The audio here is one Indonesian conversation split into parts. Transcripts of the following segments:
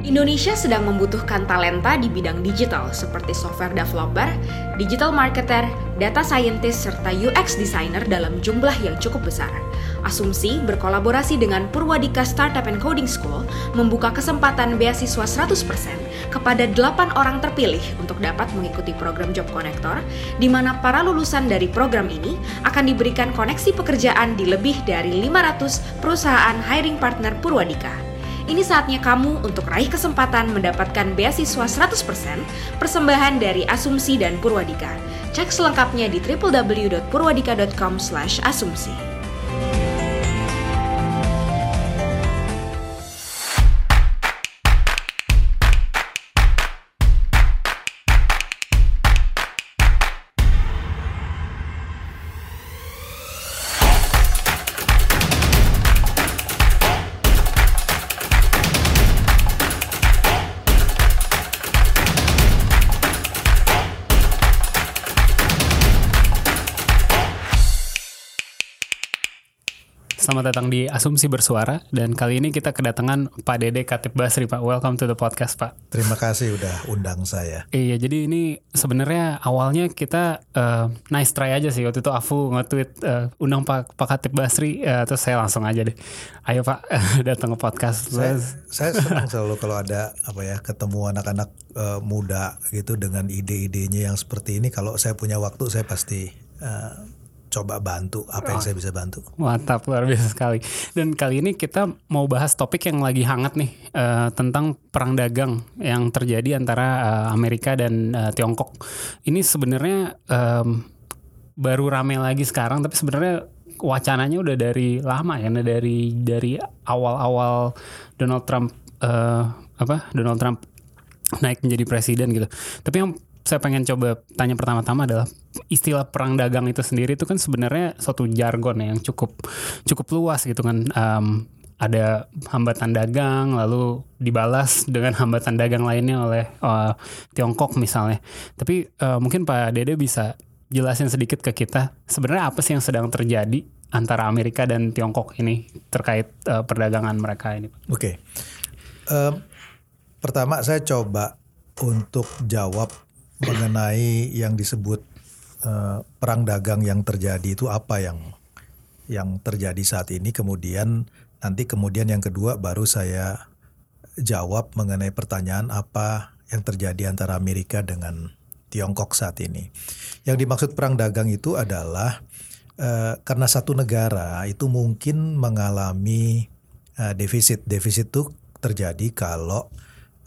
Indonesia sedang membutuhkan talenta di bidang digital seperti software developer, digital marketer, data scientist, serta UX designer dalam jumlah yang cukup besar. Asumsi berkolaborasi dengan Purwadika Startup and Coding School membuka kesempatan beasiswa 100% kepada 8 orang terpilih untuk dapat mengikuti program Job Connector, di mana para lulusan dari program ini akan diberikan koneksi pekerjaan di lebih dari 500 perusahaan hiring partner Purwadika. Ini saatnya kamu untuk raih kesempatan mendapatkan beasiswa 100% persembahan dari Asumsi dan Purwadika. Cek selengkapnya di www.purwadika.com/asumsi. Selamat datang di Asumsi Bersuara dan kali ini kita kedatangan Pak Dede Katib Basri Pak. Welcome to the podcast Pak. Terima kasih udah undang saya. Iya jadi ini sebenarnya awalnya kita uh, nice try aja sih waktu itu Afu nge-tweet uh, undang Pak Pak Katib Basri uh, terus saya langsung aja deh. Ayo Pak datang ke podcast. Saya, saya senang selalu kalau ada apa ya ketemu anak-anak uh, muda gitu dengan ide-idenya yang seperti ini. Kalau saya punya waktu saya pasti uh, coba bantu apa yang oh. saya bisa bantu. Mantap luar biasa sekali. Dan kali ini kita mau bahas topik yang lagi hangat nih uh, tentang perang dagang yang terjadi antara uh, Amerika dan uh, Tiongkok. Ini sebenarnya um, baru rame lagi sekarang, tapi sebenarnya wacananya udah dari lama ya, dari dari awal-awal Donald Trump uh, apa Donald Trump naik menjadi presiden gitu. Tapi yang saya pengen coba tanya pertama-tama adalah istilah perang dagang itu sendiri itu kan sebenarnya suatu jargon ya yang cukup cukup luas gitu kan. Um, ada hambatan dagang lalu dibalas dengan hambatan dagang lainnya oleh uh, Tiongkok misalnya. Tapi uh, mungkin Pak Dede bisa jelasin sedikit ke kita sebenarnya apa sih yang sedang terjadi antara Amerika dan Tiongkok ini terkait uh, perdagangan mereka ini Oke. Okay. um, pertama saya coba untuk jawab mengenai yang disebut uh, perang dagang yang terjadi itu apa yang yang terjadi saat ini kemudian nanti kemudian yang kedua baru saya jawab mengenai pertanyaan apa yang terjadi antara Amerika dengan Tiongkok saat ini. Yang dimaksud perang dagang itu adalah uh, karena satu negara itu mungkin mengalami uh, defisit. Defisit itu terjadi kalau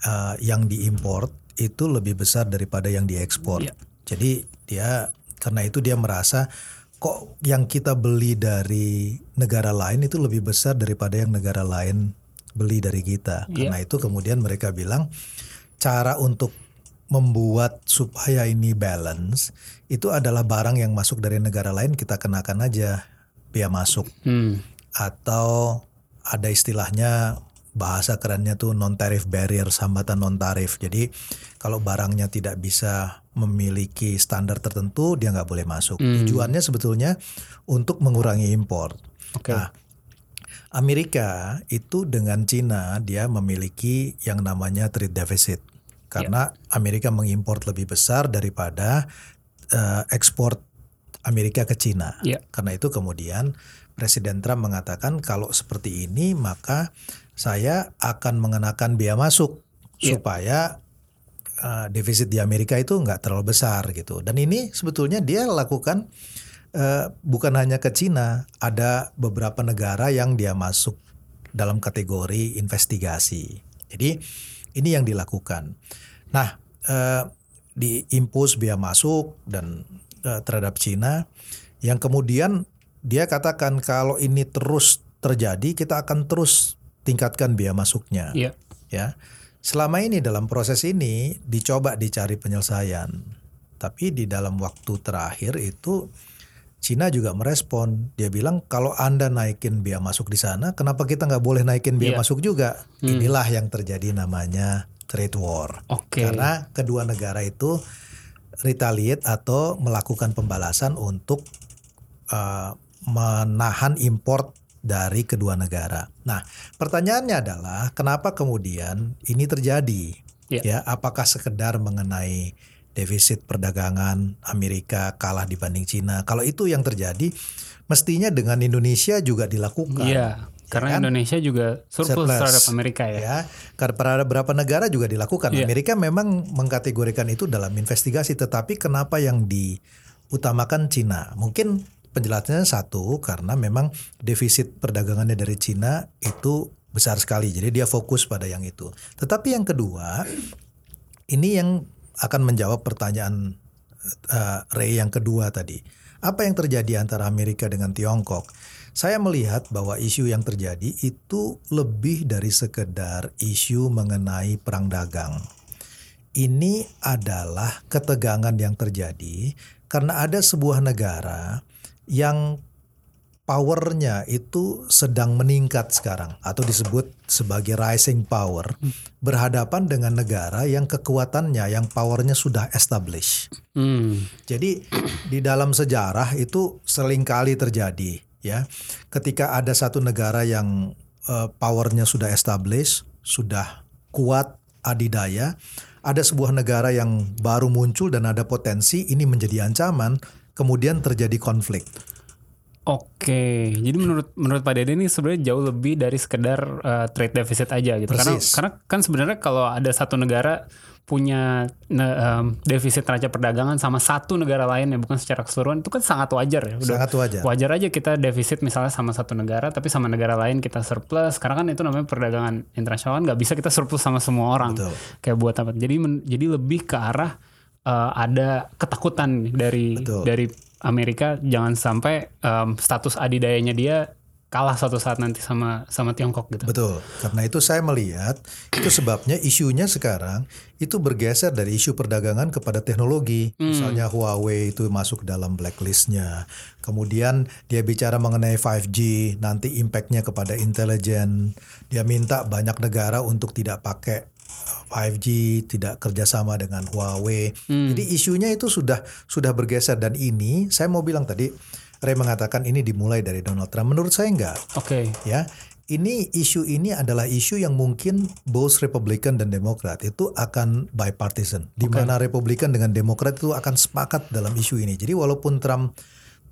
uh, yang diimpor itu lebih besar daripada yang diekspor. Yeah. Jadi dia karena itu dia merasa kok yang kita beli dari negara lain itu lebih besar daripada yang negara lain beli dari kita. Yeah. Karena itu kemudian mereka bilang cara untuk membuat supaya ini balance itu adalah barang yang masuk dari negara lain kita kenakan aja biaya masuk. Hmm. Atau ada istilahnya bahasa kerennya tuh non tarif barrier hambatan non tarif. Jadi kalau barangnya tidak bisa memiliki standar tertentu dia nggak boleh masuk. Hmm. Tujuannya sebetulnya untuk mengurangi impor. Okay. Nah, Amerika itu dengan Cina dia memiliki yang namanya trade deficit karena yeah. Amerika mengimpor lebih besar daripada uh, ekspor Amerika ke Cina. Yeah. Karena itu kemudian Presiden Trump mengatakan kalau seperti ini maka saya akan mengenakan biaya masuk yeah. supaya uh, defisit di Amerika itu nggak terlalu besar gitu. Dan ini sebetulnya dia lakukan uh, bukan hanya ke Cina, ada beberapa negara yang dia masuk dalam kategori investigasi. Jadi ini yang dilakukan. Nah, uh, diimpus biaya masuk dan uh, terhadap Cina yang kemudian dia katakan kalau ini terus terjadi kita akan terus tingkatkan biaya masuknya. Yeah. Ya. Selama ini dalam proses ini dicoba dicari penyelesaian. Tapi di dalam waktu terakhir itu Cina juga merespon. Dia bilang kalau Anda naikin biaya masuk di sana, kenapa kita nggak boleh naikin biaya yeah. masuk juga? Hmm. Inilah yang terjadi namanya trade war. Okay. Karena kedua negara itu retaliate atau melakukan pembalasan untuk uh, menahan import dari kedua negara. Nah, pertanyaannya adalah kenapa kemudian ini terjadi? Ya. Ya, apakah sekedar mengenai defisit perdagangan Amerika kalah dibanding Cina? Kalau itu yang terjadi, mestinya dengan Indonesia juga dilakukan. Iya, karena kan? Indonesia juga surplus, Surplus. terhadap Amerika ya. ya karena beberapa negara juga dilakukan. Iya. Amerika memang mengkategorikan itu dalam investigasi, tetapi kenapa yang diutamakan Cina? Mungkin penjelasannya satu karena memang defisit perdagangannya dari Cina itu besar sekali, jadi dia fokus pada yang itu. Tetapi yang kedua, ini yang akan menjawab pertanyaan uh, Ray yang kedua tadi. Apa yang terjadi antara Amerika dengan Tiongkok? Saya melihat bahwa isu yang terjadi itu lebih dari sekedar isu mengenai perang dagang. Ini adalah ketegangan yang terjadi karena ada sebuah negara yang powernya itu sedang meningkat sekarang atau disebut sebagai rising power berhadapan dengan negara yang kekuatannya yang powernya sudah established. Hmm. Jadi di dalam sejarah itu sering kali terjadi ya. Ketika ada satu negara yang eh, powernya sudah established, sudah kuat adidaya, ada sebuah negara yang baru muncul dan ada potensi ini menjadi ancaman, kemudian terjadi konflik. Oke, jadi menurut menurut Pak Dede ini sebenarnya jauh lebih dari sekedar uh, trade deficit aja gitu. Karena Persis. karena kan sebenarnya kalau ada satu negara punya ne- um, defisit neraca perdagangan sama satu negara lain ya bukan secara keseluruhan itu kan sangat wajar ya. Udah Sangat wajar. wajar aja kita defisit misalnya sama satu negara tapi sama negara lain kita surplus. Karena kan itu namanya perdagangan internasional kan nggak bisa kita surplus sama semua orang. Betul. Kayak buat apa? Jadi men- jadi lebih ke arah uh, ada ketakutan dari Betul. dari Amerika jangan sampai um, status adidayanya dia kalah suatu saat nanti sama sama Tiongkok gitu. Betul. Karena itu saya melihat itu sebabnya isunya sekarang itu bergeser dari isu perdagangan kepada teknologi. Misalnya Huawei itu masuk dalam blacklistnya. Kemudian dia bicara mengenai 5G, nanti impactnya kepada intelijen. Dia minta banyak negara untuk tidak pakai 5G, tidak kerjasama dengan Huawei. Jadi isunya itu sudah sudah bergeser dan ini saya mau bilang tadi Ray mengatakan ini dimulai dari Donald Trump. Menurut saya enggak Oke. ya ini isu ini adalah isu yang mungkin both Republican dan Demokrat itu akan bipartisan di mana Republikan dengan Demokrat itu akan sepakat dalam isu ini jadi walaupun Trump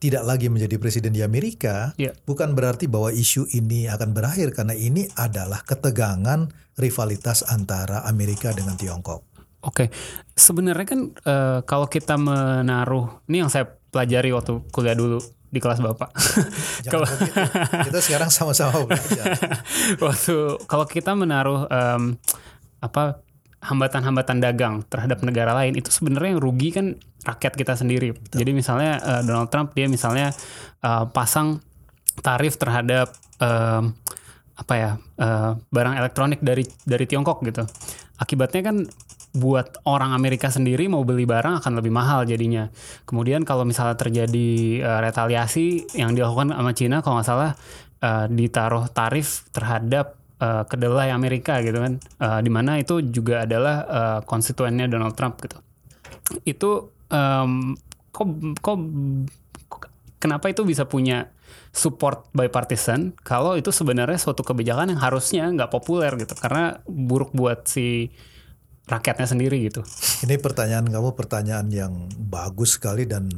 tidak lagi menjadi presiden di Amerika Iya. bukan berarti bahwa isu ini akan berakhir karena ini adalah ketegangan rivalitas antara Amerika dengan Tiongkok Oke. Sebenarnya kan eh, kalau kita menaruh ini yang saya pelajari waktu kuliah dulu di kelas Bapak. Jangan begitu. kita sekarang sama-sama belajar waktu kalau kita menaruh em, apa hambatan-hambatan dagang terhadap negara lain itu sebenarnya yang rugi kan rakyat kita sendiri. Jadi misalnya eh, Donald Trump dia misalnya eh, pasang tarif terhadap em, apa ya eh, barang elektronik dari dari Tiongkok gitu. Akibatnya kan buat orang Amerika sendiri mau beli barang akan lebih mahal jadinya. Kemudian kalau misalnya terjadi eh, retaliasi yang dilakukan sama Cina kalau nggak salah eh, ditaruh tarif terhadap eh, kedelai Amerika gitu kan, Eh, di mana itu juga adalah eh, konstituennya Donald Trump gitu. Itu em, kok kok kenapa itu bisa punya support bipartisan kalau itu sebenarnya suatu kebijakan yang harusnya nggak populer gitu karena buruk buat si rakyatnya sendiri gitu. Ini pertanyaan kamu pertanyaan yang bagus sekali dan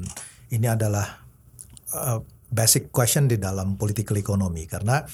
ini adalah uh, basic question di dalam political economy karena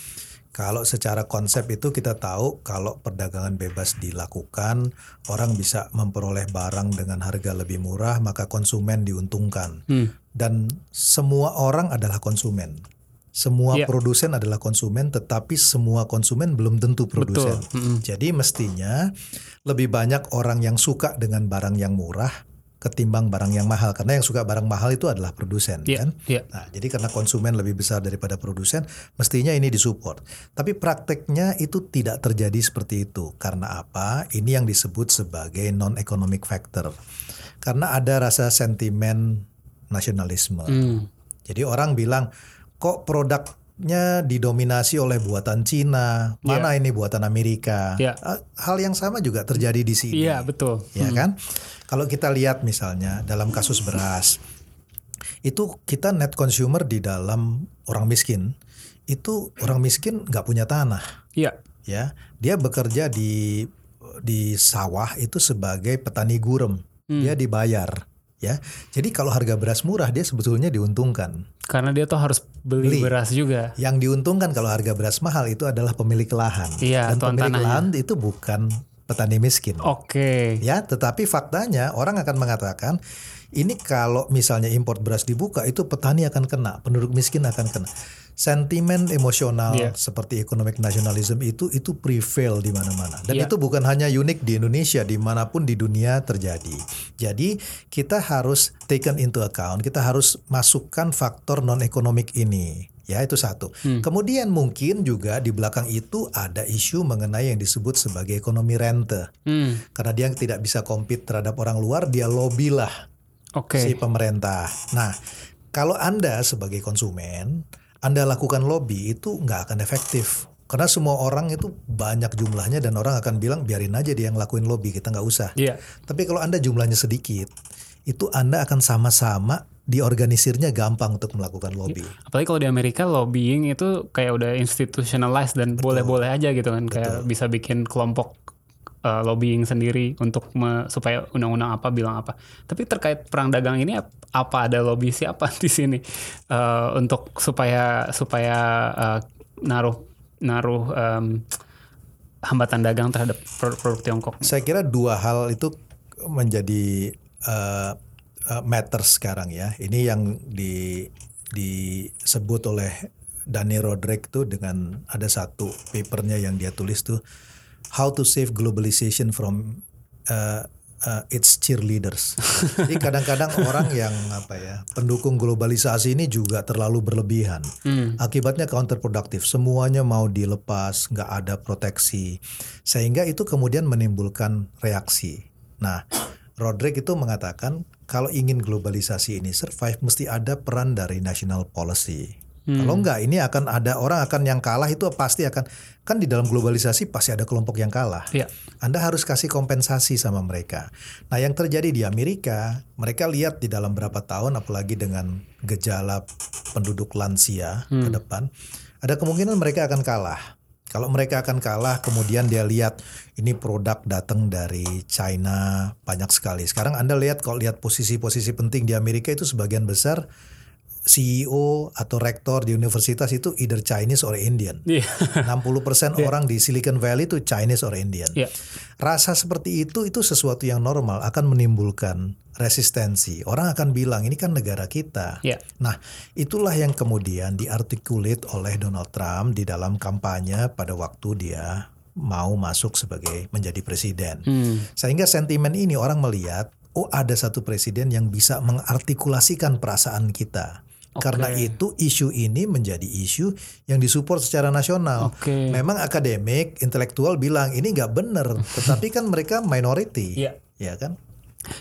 kalau secara konsep itu kita tahu kalau perdagangan bebas dilakukan orang bisa memperoleh barang dengan harga lebih murah maka konsumen diuntungkan dan semua orang adalah konsumen. Semua Iya. produsen adalah konsumen tetapi semua konsumen belum tentu produsen. Jadi mestinya lebih banyak orang yang suka dengan barang yang murah ketimbang barang yang mahal karena yang suka barang mahal itu adalah produsen Iya, kan. iya. Nah, jadi karena konsumen lebih besar daripada produsen, mestinya ini disupport. Tapi prakteknya itu tidak terjadi seperti itu. Karena apa? Ini yang disebut sebagai non economic factor. Karena ada rasa sentimen nasionalisme. Hmm. Jadi orang bilang kok produknya didominasi oleh buatan Cina, mana ini buatan Amerika. Iya. Ah, Hal yang sama juga terjadi di sini. Iya betul. Ya kan? Kalau kita lihat misalnya dalam kasus beras, itu kita net consumer di dalam orang miskin itu orang miskin nggak punya tanah, Iya. ya. Dia bekerja di di sawah itu sebagai petani gurem. Dia dibayar, ya. Jadi kalau harga beras murah dia sebetulnya diuntungkan. Karena dia tuh harus beli, Beli. beras juga. Yang diuntungkan kalau harga beras mahal itu adalah pemilik lahan. Iya, Dan pemilik tanahnya. lahan itu bukan petani miskin. Oke. Ya, tetapi faktanya orang akan mengatakan ini kalau misalnya impor beras dibuka itu petani akan kena, penduduk miskin akan kena. Sentimen emosional Iya. seperti economic nationalism itu itu prevail di mana-mana. Dan Iya. itu bukan hanya unik di Indonesia, di mana pun di dunia terjadi. Jadi kita harus taken into account, kita harus masukkan faktor non ekonomik ini. Ya itu satu. Kemudian mungkin juga di belakang itu ada isu mengenai yang disebut sebagai ekonomi rente. Hmm. Karena dia tidak bisa compete terhadap orang luar, dia lobby lah Oke. si pemerintah. Nah, kalau Anda sebagai konsumen, Anda lakukan lobby itu nggak akan efektif. Karena semua orang itu banyak jumlahnya dan orang akan bilang biarin aja dia yang lakuin lobby, kita nggak usah. Iya. Tapi kalau Anda jumlahnya sedikit, itu Anda akan sama-sama diorganisirnya gampang untuk melakukan lobby. Apalagi kalau di Amerika lobbying itu kayak udah institutionalized dan boleh-boleh aja gitu kan kayak bisa bikin kelompok uh, lobbying sendiri untuk me- supaya undang-undang apa bilang apa. Tapi terkait perang dagang ini ap- apa ada lobby siapa di sini Uh, untuk supaya supaya uh, naruh naruh um, hambatan dagang terhadap produk-produk Tiongkok. Saya kira dua hal itu menjadi uh, matter sekarang ya. Ini yang di disebut oleh Danny Roderick tuh dengan ada satu papernya yang dia tulis tuh How to Save Globalization from uh, uh, its cheerleaders. Jadi kadang-kadang orang yang apa ya pendukung globalisasi ini juga terlalu berlebihan. Akibatnya counterproductive. Semuanya mau dilepas, nggak ada proteksi, sehingga itu kemudian menimbulkan reaksi. Nah, Roderick itu mengatakan kalau ingin globalisasi ini survive mesti ada peran dari national policy. Kalau enggak ini akan ada orang akan yang kalah itu pasti akan kan di dalam globalisasi pasti ada kelompok yang kalah. Iya. Anda harus kasih kompensasi sama mereka. Nah, yang terjadi di Amerika, mereka lihat di dalam berapa tahun apalagi dengan gejala penduduk lansia ke depan, ada kemungkinan mereka akan kalah. Kalau mereka akan kalah, kemudian dia lihat ini produk datang dari China banyak sekali. Sekarang Anda lihat kalau lihat posisi-posisi penting di Amerika itu sebagian besar CEO atau rektor di universitas itu either Chinese or Indian. Iya. 60% orang di Silicon Valley itu Chinese or Indian. Iya. Rasa seperti itu itu sesuatu yang normal akan menimbulkan resistensi. Orang akan bilang ini kan negara kita. Iya. Nah, itulah yang kemudian diartikulate oleh Donald Trump di dalam kampanye pada waktu dia mau masuk sebagai menjadi presiden. Hmm. Sehingga sentimen ini orang melihat, oh ada satu presiden yang bisa mengartikulasikan perasaan kita. Karena itu isu ini menjadi isu yang disupport secara nasional. Oke. Memang akademik, intelektual bilang ini nggak benar, tetapi kan mereka minority, Iya. ya kan?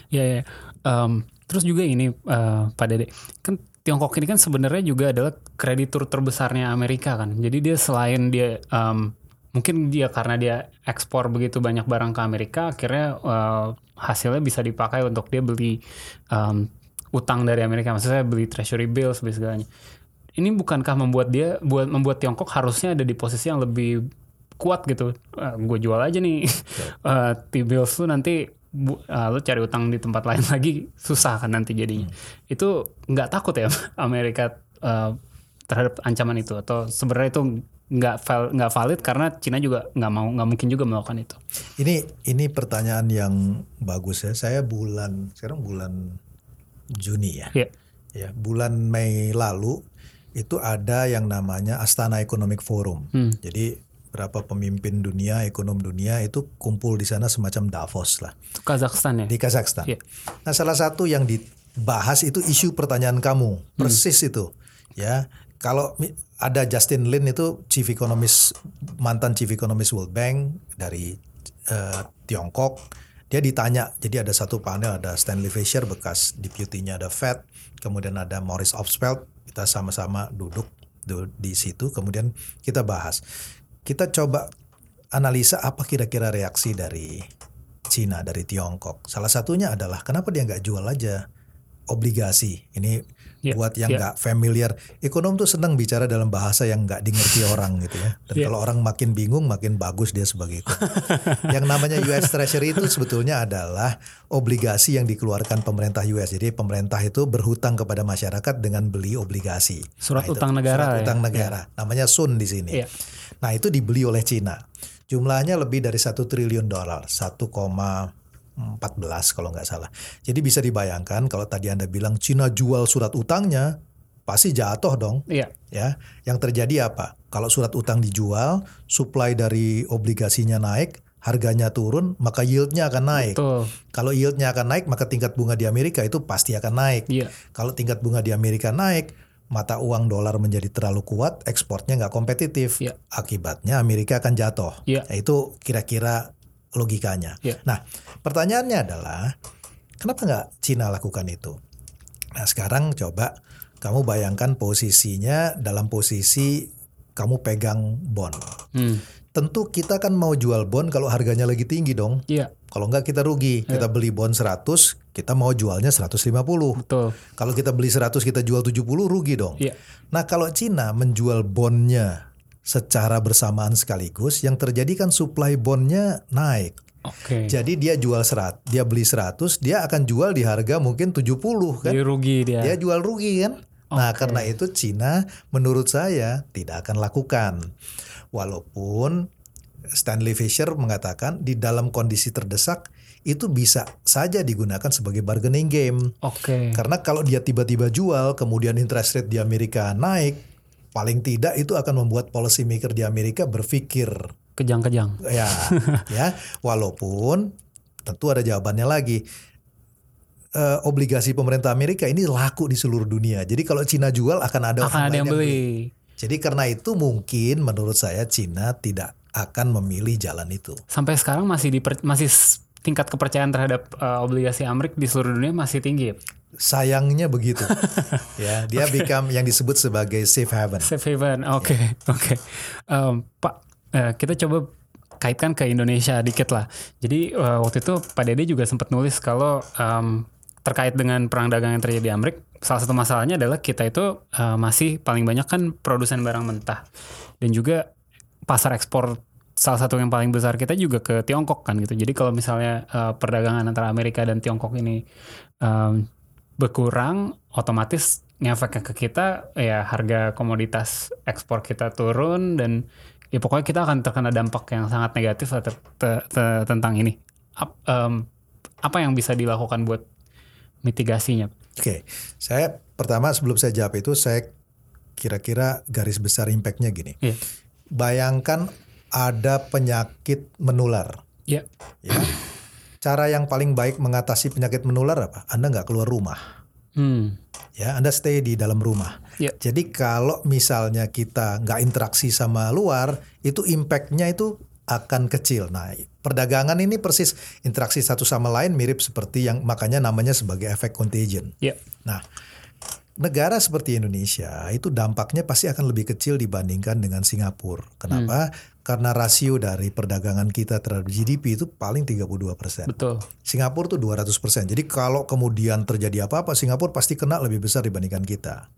Ya, ya. Em, terus juga ini eh, Pak Dede, kan Tiongkok ini kan sebenarnya juga adalah kreditur terbesarnya Amerika kan. Jadi dia selain dia em, mungkin dia karena dia ekspor begitu banyak barang ke Amerika, akhirnya eh, hasilnya bisa dipakai untuk dia beli em, utang dari Amerika. Maksudnya beli treasury bills, beli segalanya. Ini bukankah membuat dia buat membuat Tiongkok harusnya ada di posisi yang lebih kuat gitu. gue jual aja nih eh, T-bills tuh nanti bu, eh, lu cari utang di tempat lain lagi susah kan nanti jadinya. Itu nggak takut ya Amerika eh, terhadap ancaman itu atau sebenarnya itu nggak val- nggak valid karena Cina juga nggak mau nggak mungkin juga melakukan itu. Ini ini pertanyaan yang bagus ya. Saya bulan sekarang bulan Juni ya. Iya. Ya, bulan Mei lalu itu ada yang namanya Astana Economic Forum. Hmm. Jadi berapa pemimpin dunia, ekonom dunia itu kumpul di sana semacam Davos lah Kazakhstan ya. di Kazakhstan. Iya. Nah, salah satu yang dibahas itu isu pertanyaan kamu, persis itu. Ya, kalau ada Justin Lin itu chief economist mantan chief economist World Bank dari eh, Tiongkok. Dia ditanya, jadi ada satu panel ada Stanley Fischer bekas deputinya ada Fed, kemudian ada Morris Opsfeld, kita sama-sama duduk du- di situ, kemudian kita bahas. Kita coba analisa apa kira-kira reaksi dari Cina dari Tiongkok. Salah satunya adalah kenapa dia nggak jual aja obligasi. Ini Yeah, buat yang yeah. nggak familiar, ekonom tuh senang bicara dalam bahasa yang nggak dimengerti orang gitu ya. Dan Yeah. kalau orang makin bingung, makin bagus dia sebagai ekonom. yang namanya US Treasury itu sebetulnya adalah obligasi yang dikeluarkan pemerintah US. Jadi pemerintah itu berhutang kepada masyarakat dengan beli obligasi. Surat itu, utang negara Surat ya. utang negara. Namanya SUN di sini. Iya. Nah itu dibeli oleh Cina. Jumlahnya lebih dari satu triliun dolar, 1,14 kalau nggak salah. Jadi bisa dibayangkan kalau tadi anda bilang Cina jual surat utangnya, pasti jatuh dong. Iya. Ya, yang terjadi apa? Kalau surat utang dijual, supply dari obligasinya naik, harganya turun, maka yieldnya akan naik. Betul. Kalau yieldnya akan naik, maka tingkat bunga di Amerika itu pasti akan naik. Iya. Kalau tingkat bunga di Amerika naik, mata uang dolar menjadi terlalu kuat, ekspornya nggak kompetitif. Iya. Akibatnya Amerika akan jatuh. Iya. Nah, itu kira-kira logikanya. Iya. Nah, pertanyaannya adalah, kenapa nggak Cina lakukan itu? Nah, sekarang coba kamu bayangkan posisinya dalam posisi kamu pegang bond. Hmm. Tentu kita kan mau jual bond kalau harganya lagi tinggi dong. Iya. Kalau nggak kita rugi. Kita beli bond 100, kita mau jualnya 150. Betul. Kalau kita beli 100 kita jual 70 rugi dong. Iya. Nah kalau Cina menjual bondnya secara bersamaan sekaligus, yang terjadi kan supply bondnya naik. Oke. Jadi dia jual serat, dia beli 100, dia akan jual di harga mungkin 70 kan. Jadi rugi dia. Dia jual rugi kan. Nah Oke. karena itu Cina menurut saya tidak akan lakukan. Walaupun Stanley Fisher mengatakan di dalam kondisi terdesak itu bisa saja digunakan sebagai bargaining game. Oke. Karena kalau dia tiba-tiba jual, kemudian interest rate di Amerika naik, paling tidak itu akan membuat policy maker di Amerika berpikir, Kejang-kejang. ya, ya, walaupun tentu ada jawabannya lagi. Eh, obligasi pemerintah Amerika ini laku di seluruh dunia. Jadi kalau Cina jual akan ada Akan orang ada yang lain beli. Jadi karena itu mungkin menurut saya Cina tidak akan memilih jalan itu. Sampai sekarang masih diper, masih tingkat kepercayaan terhadap uh, obligasi Amrik di seluruh dunia masih tinggi. Ya? Sayangnya begitu. ya, dia become yang disebut sebagai safe haven. Safe haven. Oke, oke. Em, Pak, eh, kita coba kaitkan ke Indonesia dikit lah. Jadi eh, waktu itu Pak Dede juga sempat nulis kalau em, terkait dengan perang dagang yang terjadi di Amrik, salah satu masalahnya adalah kita itu eh, masih paling banyak kan produsen barang mentah dan juga pasar ekspor salah satu yang paling besar kita juga ke Tiongkok kan gitu. Jadi kalau misalnya eh, perdagangan antara Amerika dan Tiongkok ini em, berkurang, otomatis ngefeknya ke kita ya harga komoditas ekspor kita turun dan ya pokoknya kita akan terkena dampak yang sangat negatif ter- te- te- tentang ini. Ap- em, apa yang bisa dilakukan buat mitigasinya? Oke, saya pertama sebelum saya jawab itu saya kira-kira garis besar impactnya gini. Iya. Bayangkan ada penyakit menular. Ya, Ya. Cara yang paling baik mengatasi penyakit menular apa? Anda nggak keluar rumah. hmm, Ya, Anda stay di dalam rumah. Ya. Jadi kalau misalnya kita nggak interaksi sama luar, itu impactnya itu akan kecil. Nah, perdagangan ini persis interaksi satu sama lain mirip seperti yang makanya namanya sebagai efek contagion. ya, Nah, negara seperti Indonesia itu dampaknya pasti akan lebih kecil dibandingkan dengan Singapura. Kenapa? Karena rasio dari perdagangan kita terhadap GDP itu paling 32 persen. betul. Singapura tuh 200 persen. Jadi kalau kemudian terjadi apa-apa, Singapura pasti kena lebih besar dibandingkan kita.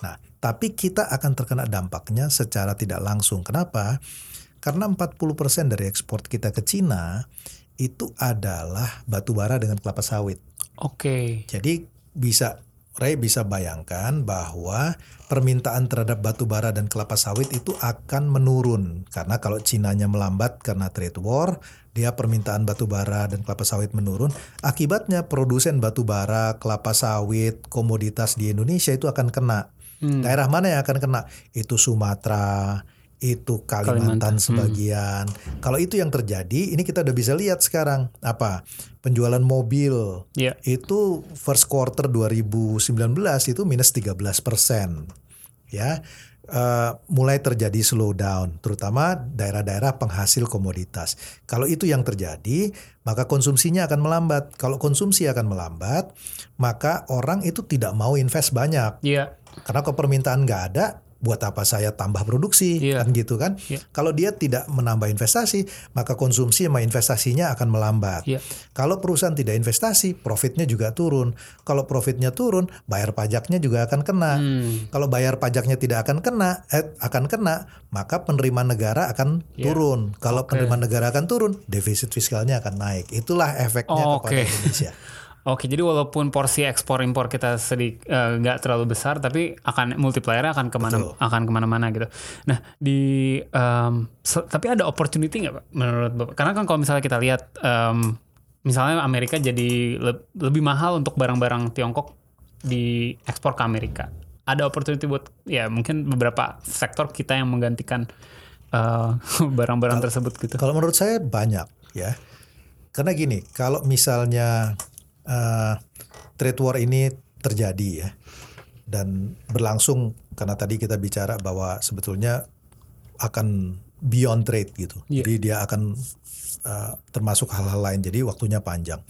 Nah, tapi kita akan terkena dampaknya secara tidak langsung. Kenapa? Karena 40 persen dari ekspor kita ke Cina itu adalah batu bara dengan kelapa sawit. Oke, Jadi bisa Ray bisa bayangkan bahwa permintaan terhadap batu bara dan kelapa sawit itu akan menurun karena kalau Cinanya melambat karena trade war, dia permintaan batu bara dan kelapa sawit menurun. Akibatnya produsen batu bara, kelapa sawit, komoditas di Indonesia itu akan kena. Hmm. Daerah mana yang akan kena? Itu Sumatera, itu Kalimantan, Kalimantan sebagian. Kalau itu yang terjadi, ini kita udah bisa lihat sekarang apa? Penjualan mobil ya, itu first quarter 2019 itu minus 13 persen, ya. Eh, mulai terjadi slowdown, terutama daerah-daerah penghasil komoditas. Kalau itu yang terjadi, maka konsumsinya akan melambat. Kalau konsumsi akan melambat, maka orang itu tidak mau invest banyak. ya, Karena kalau permintaan nggak ada, buat apa saya tambah produksi Iya. kan gitu kan? Iya. Kalau dia tidak menambah investasi, maka konsumsi sama investasinya akan melambat. Iya. Kalau perusahaan tidak investasi, profitnya juga turun. Kalau profitnya turun, bayar pajaknya juga akan kena. Hmm. Kalau bayar pajaknya tidak akan kena, eh, akan kena, maka penerimaan negara akan Iya. turun. Kalau Oke. penerimaan negara akan turun, defisit fiskalnya akan naik. Itulah efeknya Oh, kepada oke. Indonesia. Oke, jadi walaupun porsi ekspor impor kita sedikit nggak terlalu besar, tapi akan multiplier akan ke mana Betul. akan ke mana-mana gitu. Nah, di se- tapi ada opportunity nggak pak menurut bapak? Karena kan kalau misalnya kita lihat, em, misalnya Amerika jadi le- lebih mahal untuk barang-barang Tiongkok di ekspor ke Amerika. Ada opportunity buat ya mungkin beberapa sektor kita yang menggantikan eh, barang-barang tersebut gitu. Kalau menurut saya banyak ya. Karena gini, kalau misalnya eh, trade war ini terjadi ya dan berlangsung karena tadi kita bicara bahwa sebetulnya akan beyond trade gitu. Iya. Jadi dia akan eh, termasuk hal-hal lain. Jadi waktunya panjang.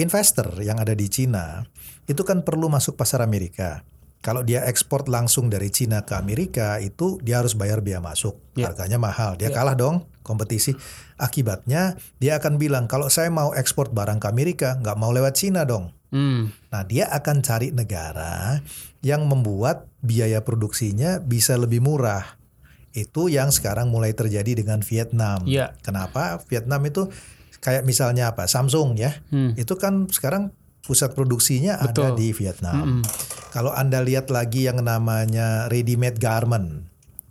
Investor yang ada di Cina itu kan perlu masuk pasar Amerika. Kalau dia ekspor langsung dari Cina ke Amerika itu dia harus bayar biaya masuk. Iya. Harganya mahal. Dia Iya. kalah dong kompetisi. Akibatnya dia akan bilang kalau saya mau ekspor barang ke Amerika nggak mau lewat Cina dong. Hmm, Nah dia akan cari negara yang membuat biaya produksinya bisa lebih murah. Itu yang sekarang mulai terjadi dengan Vietnam. Iya. Kenapa? Vietnam itu kayak misalnya apa? Samsung ya. Hmm. Itu kan sekarang pusat produksinya ada Betul. di Vietnam. Mm-mm. Kalau Anda lihat lagi yang namanya ready made garment,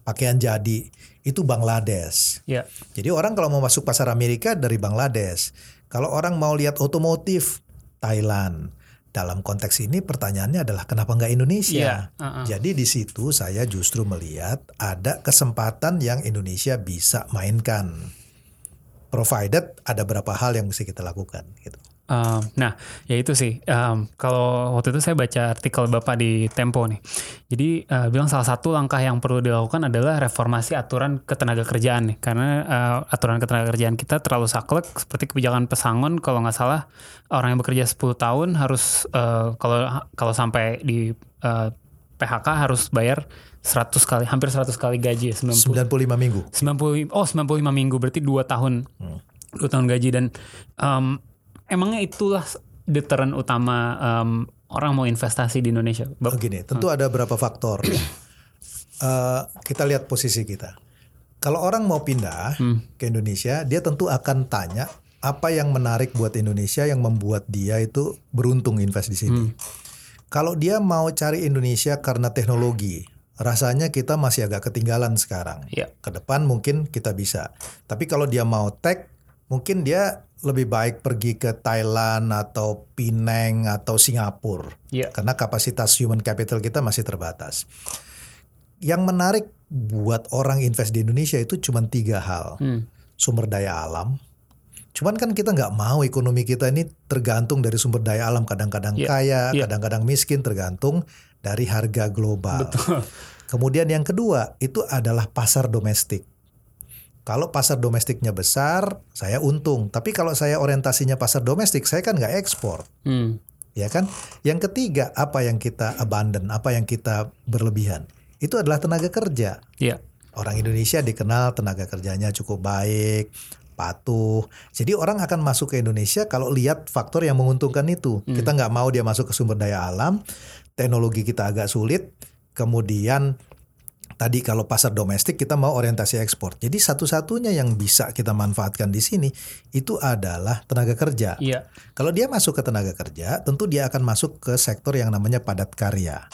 pakaian jadi, itu Bangladesh. ya, Jadi orang kalau mau masuk pasar Amerika dari Bangladesh. Kalau orang mau lihat otomotif, Thailand. Dalam konteks ini pertanyaannya adalah kenapa nggak Indonesia? Iya, uh-uh. Jadi di situ saya justru melihat ada kesempatan yang Indonesia bisa mainkan. Provided ada beberapa hal yang mesti kita lakukan gitu. Um, nah, ya itu sih. Um, kalau waktu itu saya baca artikel Bapak di Tempo nih. Jadi uh, bilang salah satu langkah yang perlu dilakukan adalah reformasi aturan ketenaga kerjaan nih. Karena uh, aturan ketenaga kerjaan kita terlalu saklek seperti kebijakan pesangon kalau nggak salah orang yang bekerja 10 tahun harus uh, kalau kalau sampai di uh, PHK harus bayar 100 kali hampir 100 kali gaji ya, 90 95 minggu. 90 oh 95 minggu berarti 2 tahun. dua tahun gaji dan em, emangnya itulah deteran utama em, orang mau investasi di Indonesia. Bap- Begini, tentu ada beberapa faktor. Eh, kita lihat posisi kita. Kalau orang mau pindah ke Indonesia, dia tentu akan tanya apa yang menarik buat Indonesia yang membuat dia itu beruntung invest di sini. Kalau dia mau cari Indonesia karena teknologi, rasanya kita masih agak ketinggalan sekarang. Iya. Ke depan mungkin kita bisa. Tapi kalau dia mau tech, mungkin dia lebih baik pergi ke Thailand atau Penang atau Singapura. Iya. Karena kapasitas human capital kita masih terbatas. Yang menarik buat orang invest di Indonesia itu cuma tiga hal. Hmm. Sumber daya alam. Cuman kan kita nggak mau ekonomi kita ini tergantung dari sumber daya alam. Kadang-kadang Iya, kaya, iya. kadang-kadang miskin tergantung dari harga global. Kemudian yang kedua itu adalah pasar domestik. Kalau pasar domestiknya besar, saya untung. Tapi kalau saya orientasinya pasar domestik, saya kan nggak ekspor Hmm. ya kan? Yang ketiga, apa yang kita abandon, apa yang kita berlebihan? Itu adalah tenaga kerja. Iya. Orang Indonesia dikenal tenaga kerjanya cukup baik, patuh. Jadi orang akan masuk ke Indonesia kalau lihat faktor yang menguntungkan itu. Kita nggak mau dia masuk ke sumber daya alam, teknologi kita agak sulit, kemudian tadi kalau pasar domestik kita mau orientasi ekspor. Jadi satu-satunya yang bisa kita manfaatkan di sini itu adalah tenaga kerja. Iya. Kalau dia masuk ke tenaga kerja, tentu dia akan masuk ke sektor yang namanya padat karya.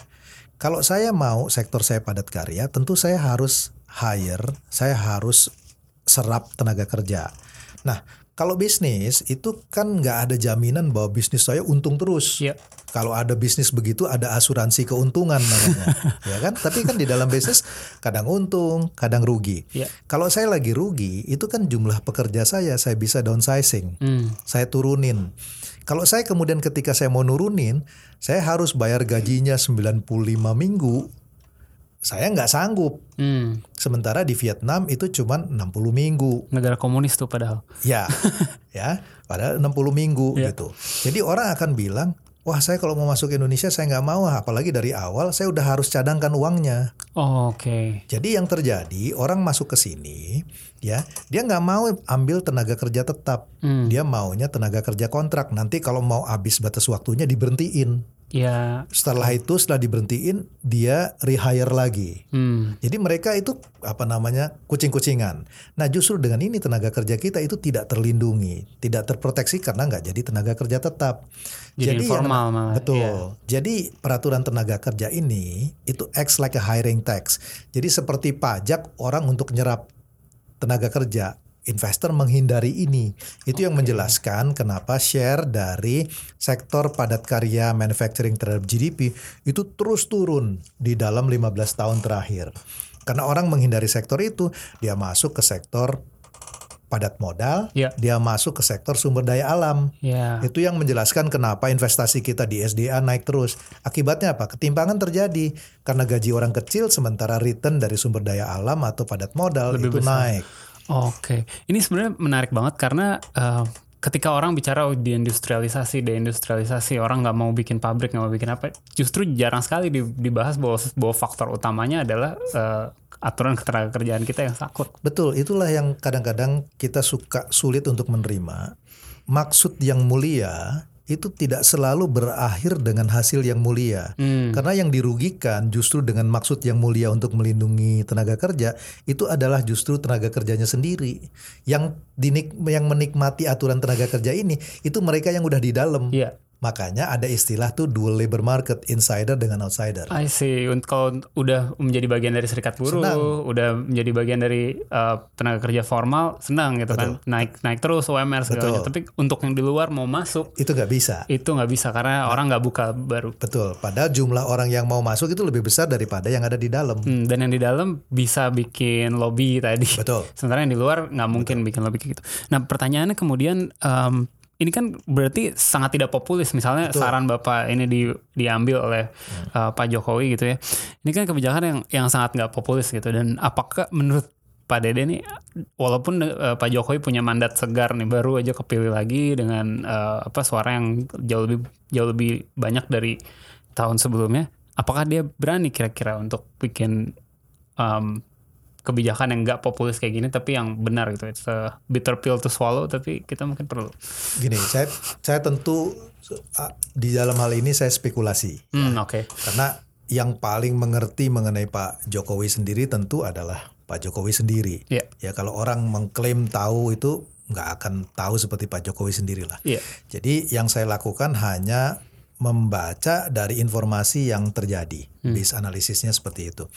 Kalau saya mau sektor saya padat karya, tentu saya harus hire, saya harus serap tenaga kerja. Nah, kalau bisnis itu kan nggak ada jaminan bahwa bisnis saya untung terus. Iya. Kalau ada bisnis begitu ada asuransi keuntungan namanya, ya kan? Tapi kan di dalam bisnis kadang untung, kadang rugi. Iya. Kalau saya lagi rugi, itu kan jumlah pekerja saya saya bisa downsizing Hmm. saya turunin. Kalau saya kemudian ketika saya mau nurunin, saya harus bayar gajinya 95 minggu. Saya nggak sanggup. Hmm. Sementara di Vietnam itu cuma 60 minggu. Negara komunis tuh padahal. Ya, ya, padahal 60 minggu Iya. gitu. Jadi orang akan bilang, wah saya kalau mau masuk Indonesia saya nggak mau, apalagi dari awal saya udah harus cadangkan uangnya. Oh, Oke. Jadi yang terjadi orang masuk ke sini, ya dia nggak mau ambil tenaga kerja tetap, Hmm. dia maunya tenaga kerja kontrak. Nanti kalau mau habis batas waktunya diberhentiin. Ya. Setelah itu setelah diberhentiin dia rehire lagi. Hmm. Jadi mereka itu apa namanya kucing-kucingan. Nah justru dengan ini tenaga kerja kita itu tidak terlindungi, tidak terproteksi karena nggak jadi tenaga kerja tetap. Jadi yang- informal malah, Betul. iya. Jadi peraturan tenaga kerja ini itu acts like a hiring tax. Jadi seperti pajak orang untuk nyerap tenaga kerja. Investor menghindari ini. Itu yang menjelaskan kenapa share dari sektor padat karya manufacturing terhadap GDP itu terus turun di dalam 15 tahun terakhir. Karena orang menghindari sektor itu, dia masuk ke sektor padat modal, Ya. dia masuk ke sektor sumber daya alam. Ya. Itu yang menjelaskan kenapa investasi kita di SDA naik terus. Akibatnya apa? Ketimpangan terjadi karena gaji orang kecil sementara return dari sumber daya alam atau padat modal Lebih itu besar. naik. Oke, ini sebenarnya menarik banget karena eh, ketika orang bicara oh, deindustrialisasi, deindustrialisasi, orang nggak mau bikin pabrik, nggak mau bikin apa, justru jarang sekali di- dibahas bahwa, bahwa faktor utamanya adalah eh, aturan ketenaga kerjaan kita yang sakut. Betul, itulah yang kadang-kadang kita suka sulit untuk menerima. Maksud yang mulia itu tidak selalu berakhir dengan hasil yang mulia. Hmm. Karena yang dirugikan justru dengan maksud yang mulia untuk melindungi tenaga kerja itu adalah justru tenaga kerjanya sendiri. Yang dinik yang menikmati aturan tenaga kerja ini itu mereka yang udah di dalam. Iya. Makanya ada istilah tuh dual labor market, insider dengan outsider. I see. Kalau udah menjadi bagian dari serikat buruh, Senang. udah menjadi bagian dari uh, tenaga kerja formal, senang gitu kan. Naik naik terus UMR segala Betul. macam. Tapi untuk yang di luar mau masuk Itu nggak bisa. itu nggak bisa karena orang nggak buka baru. Betul. Padahal jumlah orang yang mau masuk itu lebih besar daripada yang ada di dalam. Hmm, dan yang di dalam bisa bikin lobby tadi. Betul. Sementara yang di luar nggak mungkin bikin lobby kayak gitu. Nah pertanyaannya kemudian em, ini kan berarti sangat tidak populis. Misalnya saran bapak ini di, diambil oleh eh, Pak Jokowi gitu ya. Ini kan kebijakan yang yang sangat nggak populis gitu. Dan apakah menurut Pak Dede nih, walaupun eh, Pak Jokowi punya mandat segar nih, baru aja kepilih lagi dengan eh, apa suara yang jauh lebih jauh lebih banyak dari tahun sebelumnya, apakah dia berani kira-kira untuk bikin em, kebijakan yang nggak populis kayak gini tapi yang benar gitu it's a bitter pill to swallow tapi kita mungkin perlu Gini, saya saya tentu di dalam hal ini saya spekulasi. hmm oke Karena yang paling mengerti mengenai Pak Jokowi sendiri tentu adalah Pak Jokowi sendiri. Iya. Ya kalau orang mengklaim tahu itu nggak akan tahu seperti Pak Jokowi sendiri lah. Iya. Jadi yang saya lakukan hanya membaca dari informasi yang terjadi, base analisisnya seperti itu.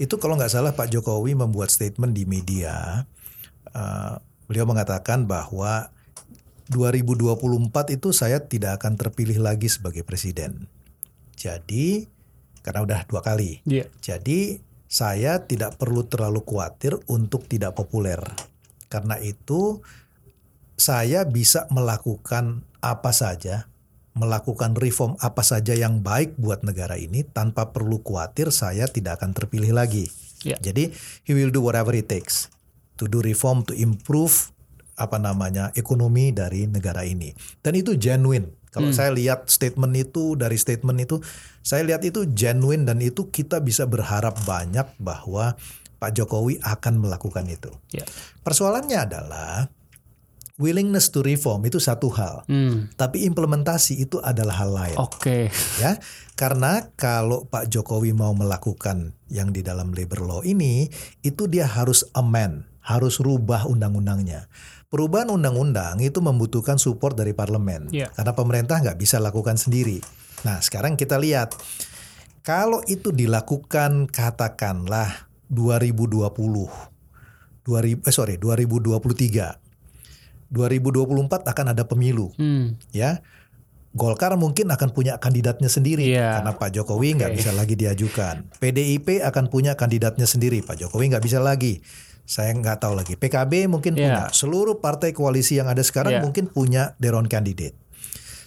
Itu kalau nggak salah Pak Jokowi membuat statement di media, uh, beliau mengatakan bahwa 2024 itu saya tidak akan terpilih lagi sebagai presiden. Jadi karena udah dua kali. Iya. Jadi saya tidak perlu terlalu khawatir untuk tidak populer. Karena itu saya bisa melakukan apa saja, melakukan reform apa saja yang baik buat negara ini tanpa perlu khawatir saya tidak akan terpilih lagi. Iya. Jadi he will do whatever it takes to do reform to improve apa namanya ekonomi dari negara ini. Dan itu genuine. Kalau saya lihat statement itu dari statement itu, saya lihat itu genuine dan itu kita bisa berharap banyak bahwa Pak Jokowi akan melakukan itu. Iya. Persoalannya adalah willingness to reform itu satu hal, Hmm. tapi implementasi itu adalah hal lain Oke. ya karena kalau Pak Jokowi mau melakukan yang di dalam labor law ini itu dia harus amend harus rubah undang-undangnya perubahan undang-undang itu membutuhkan support dari parlemen Iya. karena pemerintah nggak bisa lakukan sendiri nah sekarang kita lihat kalau itu dilakukan katakanlah 2020 2000 eh sorry 2023 2024 akan ada pemilu Hmm. ya Golkar mungkin akan punya kandidatnya sendiri Iya. karena Pak Jokowi nggak Oke. bisa lagi diajukan. PDIP akan punya kandidatnya sendiri, Pak Jokowi nggak bisa lagi. Saya nggak tahu lagi. PKB mungkin Iya. punya. Seluruh partai koalisi yang ada sekarang Iya. mungkin punya their own candidate.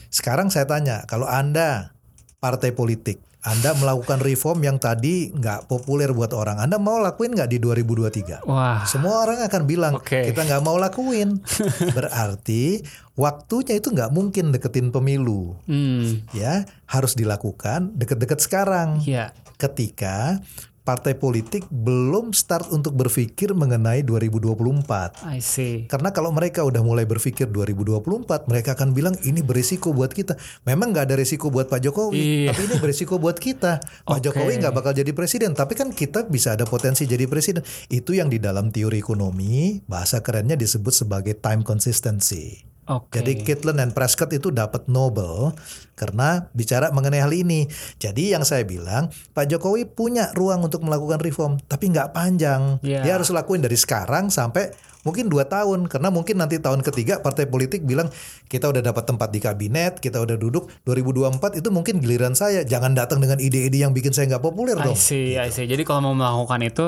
Sekarang saya tanya, kalau anda partai politik, Anda melakukan reform yang tadi nggak populer buat orang. Anda mau lakuin nggak di 2023? Wah. Semua orang akan bilang Oke. kita nggak mau lakuin. Berarti waktunya itu nggak mungkin deketin pemilu. Hmm. Ya harus dilakukan deket-deket sekarang. Iya. Ketika partai politik belum start untuk berpikir mengenai 2024. I see. Karena kalau mereka udah mulai berpikir 2024, mereka akan bilang ini berisiko buat kita. Memang nggak ada risiko buat Pak Jokowi, Iya. tapi ini berisiko buat kita. Pak Oke. Jokowi nggak bakal jadi presiden, tapi kan kita bisa ada potensi jadi presiden. Itu yang di dalam teori ekonomi bahasa kerennya disebut sebagai time consistency. Oke. Jadi Caitlin dan Prescott itu dapat Nobel karena bicara mengenai hal ini. Jadi yang saya bilang Pak Jokowi punya ruang untuk melakukan reform, tapi nggak panjang. Iya. Dia harus lakuin dari sekarang sampai mungkin dua tahun karena mungkin nanti tahun ketiga partai politik bilang kita udah dapat tempat di kabinet, kita udah duduk 2024 itu mungkin giliran saya. Jangan datang dengan ide-ide yang bikin saya nggak populer I dong. see, I see. Jadi kalau mau melakukan itu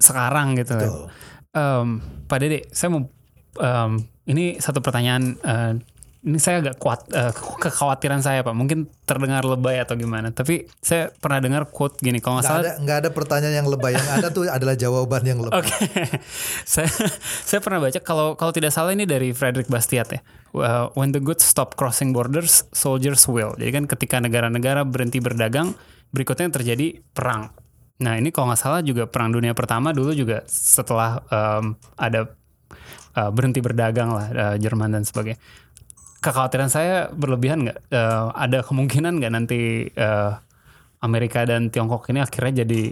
sekarang gitu. kan. Em, Pak Dede, saya mau em, ini satu pertanyaan. eh, ini saya agak kuat eh, kekhawatiran saya Pak. Mungkin terdengar lebay atau gimana. Tapi saya pernah dengar quote gini. Kalau nggak salah ada nggak ada pertanyaan yang lebay yang ada tuh adalah jawaban yang lebay. Oke, saya saya pernah baca kalau kalau tidak salah ini dari Frederick Bastiat ya. Uh, When the goods stop crossing borders, soldiers will. Jadi kan ketika negara-negara berhenti berdagang, berikutnya yang terjadi perang. Nah ini kalau nggak salah juga perang dunia pertama dulu juga setelah um, ada uh, berhenti berdagang lah uh, Jerman dan sebagainya. Kekhawatiran saya berlebihan nggak? Uh, ada kemungkinan nggak nanti uh, Amerika dan Tiongkok ini akhirnya jadi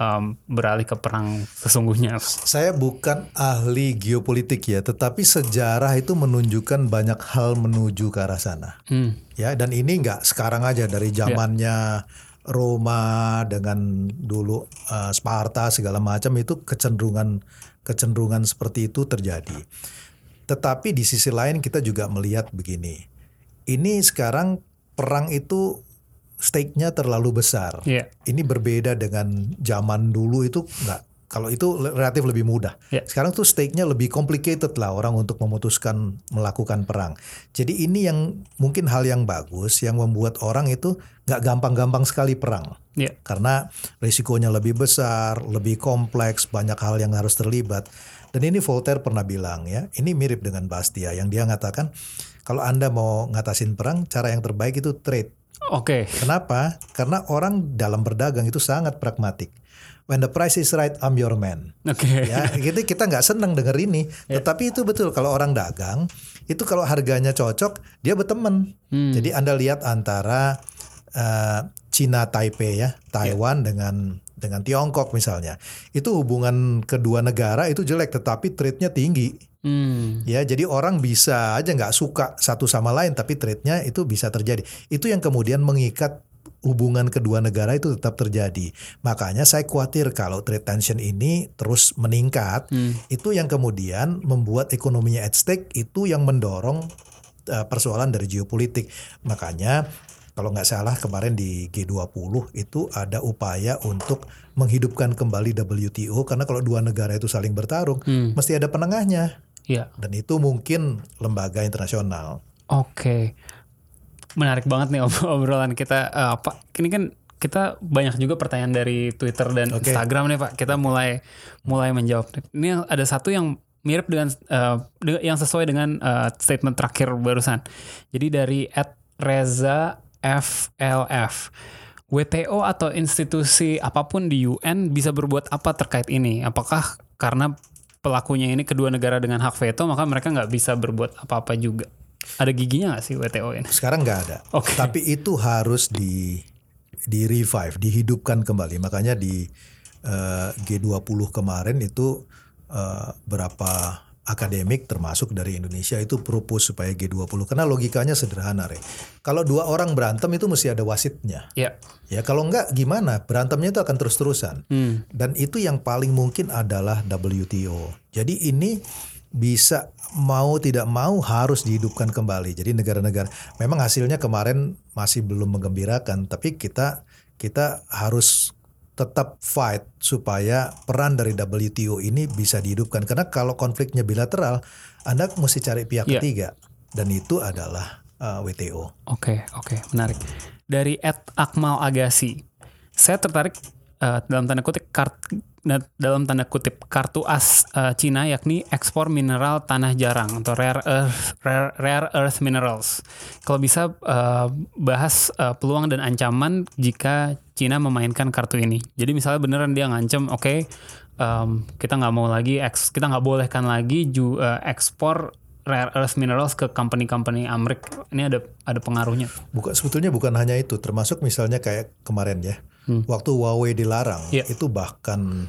um, beralih ke perang sesungguhnya. Saya bukan ahli geopolitik ya, tetapi sejarah itu menunjukkan banyak hal menuju ke arah sana. Hmm. Ya, dan ini nggak sekarang aja dari zamannya Roma dengan dulu uh, Sparta segala macam itu kecenderungan kecenderungan seperti itu terjadi. Tetapi di sisi lain kita juga melihat begini. Ini sekarang perang itu stake-nya terlalu besar. Iya. Ini berbeda dengan zaman dulu itu nggak. Kalau itu relatif lebih mudah. Iya. Sekarang tuh stake-nya lebih complicated lah orang untuk memutuskan melakukan perang. Jadi ini yang mungkin hal yang bagus yang membuat orang itu nggak gampang-gampang sekali perang. Iya. Karena risikonya lebih besar, lebih kompleks, banyak hal yang harus terlibat. Dan ini Voltaire pernah bilang ya, ini mirip dengan Bastia yang dia mengatakan kalau Anda mau ngatasin perang, cara yang terbaik itu trade. Oke. Kenapa? Karena orang dalam berdagang itu sangat pragmatik. When the price is right, I'm your man. Oke. Ya, gitu kita nggak senang denger ini. Tetapi itu betul kalau orang dagang itu kalau harganya cocok dia berteman. Jadi anda lihat antara eh, Cina Taipei ya, Taiwan dengan dengan Tiongkok misalnya, itu hubungan kedua negara itu jelek, tetapi trade-nya tinggi. Hmm. Ya, jadi orang bisa aja nggak suka satu sama lain, tapi trade-nya itu bisa terjadi. Itu yang kemudian mengikat hubungan kedua negara itu tetap terjadi. Makanya saya khawatir kalau trade tension ini terus meningkat, itu yang kemudian membuat ekonominya at stake, itu yang mendorong uh, persoalan dari geopolitik. Makanya kalau nggak salah kemarin di G20 itu ada upaya untuk menghidupkan kembali WTO karena kalau dua negara itu saling bertarung mesti ada penengahnya Iya. dan itu mungkin lembaga internasional. Oke. Menarik banget nih ob- obrolan kita. Eh, Pak, ini kan kita banyak juga pertanyaan dari Twitter dan Oke. Instagram nih Pak. Kita mulai mulai menjawab. Ini ada satu yang mirip dengan de- yang sesuai dengan eh, statement terakhir barusan. Jadi dari @reza FLF. WTO atau institusi apa pun di UN bisa berbuat apa terkait ini? Apakah karena pelakunya ini kedua negara dengan hak veto maka mereka nggak bisa berbuat apa-apa juga? Ada giginya nggak sih WTO ini? Sekarang nggak ada. Oke. Tapi itu harus di di revive, dihidupkan kembali. Makanya di eh, G20 kemarin itu eh, berapa akademik termasuk dari Indonesia itu propose supaya G20 karena logikanya sederhana, Re. Kalau dua orang berantem itu mesti ada wasitnya. Ya. Ya kalau enggak gimana? Berantemnya itu akan terus-terusan. Hmm. Dan itu yang paling mungkin adalah WTO. Jadi ini bisa mau tidak mau harus dihidupkan kembali. Jadi negara-negara memang hasilnya kemarin masih belum menggembirakan, tapi kita kita harus tetap fight supaya peran dari WTO ini bisa dihidupkan. Karena kalau konfliknya bilateral, Anda mesti cari pihak Iya. ketiga dan itu adalah uh, WTO. Oke, oke, menarik. Dari Ed Akmal Agassi, saya tertarik uh, dalam tanda kutip kart, dalam tanda kutip kartu as uh, Cina yakni ekspor mineral tanah jarang atau rare earth rare, rare earth minerals. Kalau bisa uh, bahas uh, peluang dan ancaman jika Cina memainkan kartu ini. Jadi misalnya beneran dia ngancem, oke, okay, um, kita nggak mau lagi eks, kita nggak bolehkan lagi ju, uh, ekspor rare earth minerals ke company-company Amrik. Ini ada ada pengaruhnya. Bukan sebetulnya bukan hanya itu, termasuk misalnya kayak kemarin ya hmm. waktu Huawei dilarang yeah. itu bahkan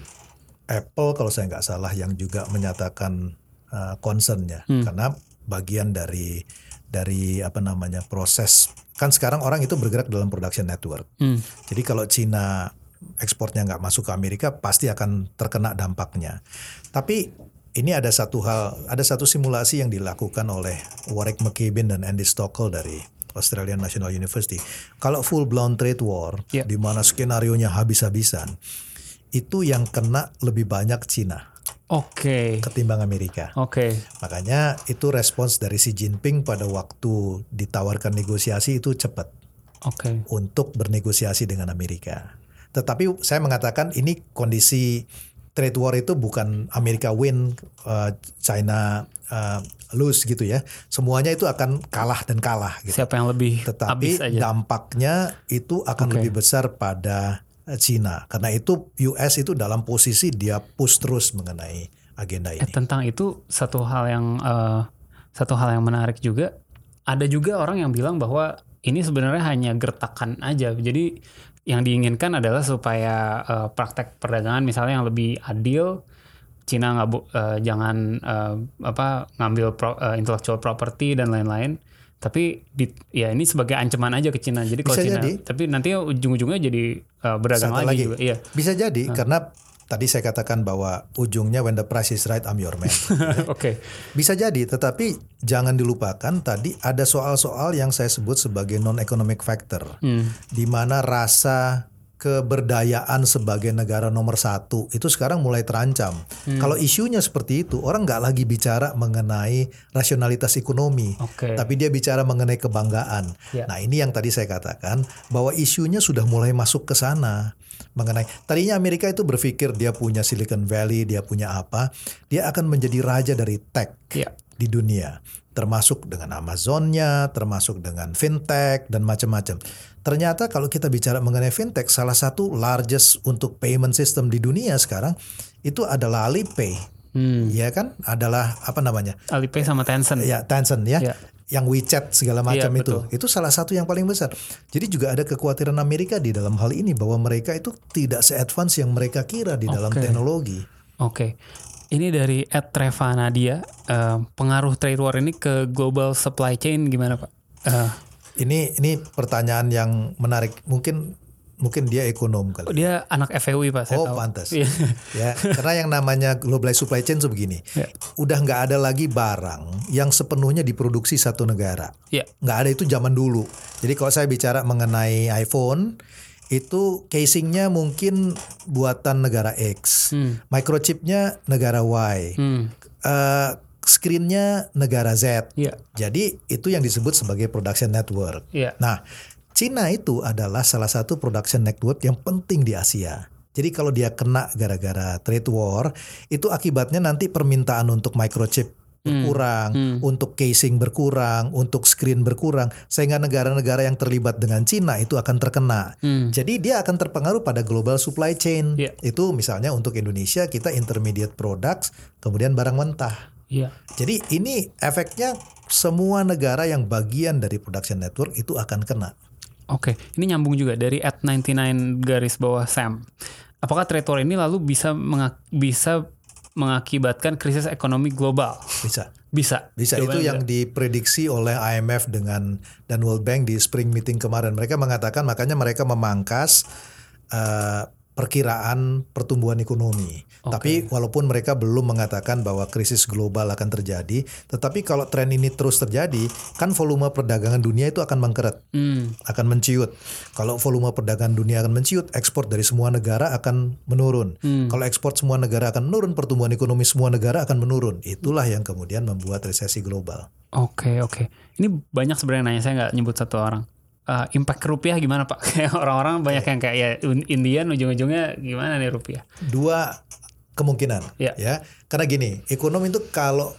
Apple kalau saya nggak salah yang juga menyatakan uh, concernnya hmm. karena bagian dari dari apa namanya proses kan sekarang orang itu bergerak dalam production network. Hmm. Jadi kalau Cina ekspornya nggak masuk ke Amerika pasti akan terkena dampaknya. Tapi ini ada satu hal, ada satu simulasi yang dilakukan oleh Warwick McCabe dan Andy Stockel dari Australian National University. Kalau full blown trade war, yeah. di mana skenario nya habis-habisan, itu yang kena lebih banyak Cina. Oke. Okay. Ketimbang Amerika. Oke. Okay. Makanya itu respons dari Xi Jinping pada waktu ditawarkan negosiasi itu cepat. Oke. Okay. Untuk bernegosiasi dengan Amerika. Tetapi saya mengatakan ini kondisi trade war itu bukan Amerika win, uh, China uh, lose gitu ya. Semuanya itu akan kalah dan kalah. Gitu. Siapa yang lebih Tetapi aja. dampaknya itu akan okay. lebih besar pada China. Karena itu US itu dalam posisi dia push terus mengenai agenda ini. Eh, tentang itu satu hal yang uh, satu hal yang menarik juga. Ada juga orang yang bilang bahwa ini sebenarnya hanya gertakan aja. Jadi yang diinginkan adalah supaya uh, praktek perdagangan misalnya yang lebih adil Cina nggak uh, jangan uh, apa ngambil pro, uh, intellectual property dan lain-lain tapi di, ya ini sebagai ancaman aja ke Cina jadi kalau Cina jadi. tapi nanti ujung-ujungnya jadi uh, berdagang lagi, lagi juga iya bisa jadi uh. karena tadi saya katakan bahwa ujungnya when the price is right I'm your man. Oke. okay. Bisa jadi, tetapi jangan dilupakan tadi ada soal-soal yang saya sebut sebagai non economic factor, hmm. di mana rasa keberdayaan sebagai negara nomor satu itu sekarang mulai terancam. Hmm. Kalau isunya seperti itu, orang nggak lagi bicara mengenai rasionalitas ekonomi, okay. tapi dia bicara mengenai kebanggaan. Yeah. Nah ini yang tadi saya katakan bahwa isunya sudah mulai masuk ke sana mengenai tadinya Amerika itu berpikir dia punya Silicon Valley, dia punya apa, dia akan menjadi raja dari tech yeah. di dunia termasuk dengan Amazonnya, termasuk dengan fintech dan macam-macam. Ternyata kalau kita bicara mengenai fintech, salah satu largest untuk payment system di dunia sekarang itu adalah Alipay. Hmm. Ya kan? Adalah apa namanya? Alipay sama Tencent. Ya, Tencent ya. ya. Yang WeChat segala macam ya, itu. Itu salah satu yang paling besar. Jadi juga ada kekhawatiran Amerika di dalam hal ini bahwa mereka itu tidak se-advance yang mereka kira di dalam okay. teknologi. Oke. Okay. Ini dari Ed Treva Nadia, uh, pengaruh trade war ini ke global supply chain gimana Pak? Uh, ini ini pertanyaan yang menarik. Mungkin mungkin dia ekonom kali. Oh, dia anak FEUI Pak. Saya oh tahu. pantas. Iya. ya karena yang namanya global supply chain itu begini. Yeah. Udah nggak ada lagi barang yang sepenuhnya diproduksi satu negara. Yeah. Nggak ada itu zaman dulu. Jadi kalau saya bicara mengenai iPhone itu casingnya mungkin buatan negara X, hmm. microchipnya negara Y, hmm. uh, screennya negara Z. Yeah. Jadi itu yang disebut sebagai production network. Yeah. Nah, Cina itu adalah salah satu production network yang penting di Asia. Jadi kalau dia kena gara-gara trade war, itu akibatnya nanti permintaan untuk microchip berkurang, hmm. Hmm. untuk casing berkurang, untuk screen berkurang, sehingga negara-negara yang terlibat dengan Cina itu akan terkena. Hmm. Jadi dia akan terpengaruh pada global supply chain. Yeah. Itu misalnya untuk Indonesia kita intermediate products, kemudian barang mentah. Yeah. Jadi ini efeknya semua negara yang bagian dari production network itu akan kena. Oke, okay. ini nyambung juga dari at 99 garis bawah Sam. Apakah trade war ini lalu bisa bisa mengakibatkan krisis ekonomi global? Bisa. Bisa. Bisa Jawabannya itu yang diprediksi oleh IMF dengan dan World Bank di spring meeting kemarin. Mereka mengatakan makanya mereka memangkas uh, perkiraan pertumbuhan ekonomi. Tapi walaupun mereka belum mengatakan bahwa krisis global akan terjadi, tetapi kalau tren ini terus terjadi, kan volume perdagangan dunia itu akan mengkeret, Hmm. akan menciut. Kalau volume perdagangan dunia akan menciut, ekspor dari semua negara akan menurun. Kalau ekspor semua negara akan menurun, pertumbuhan ekonomi semua negara akan menurun. Itulah yang kemudian membuat resesi global. Oke oke. Ini banyak sebenarnya nanya saya nggak nyebut satu orang. Eh, impact ke rupiah gimana pak? Kayak orang-orang banyak yang kayak ya Indian ujung-ujungnya gimana nih rupiah? Dua kemungkinan, Ya. ya. Karena gini, ekonomi itu kalau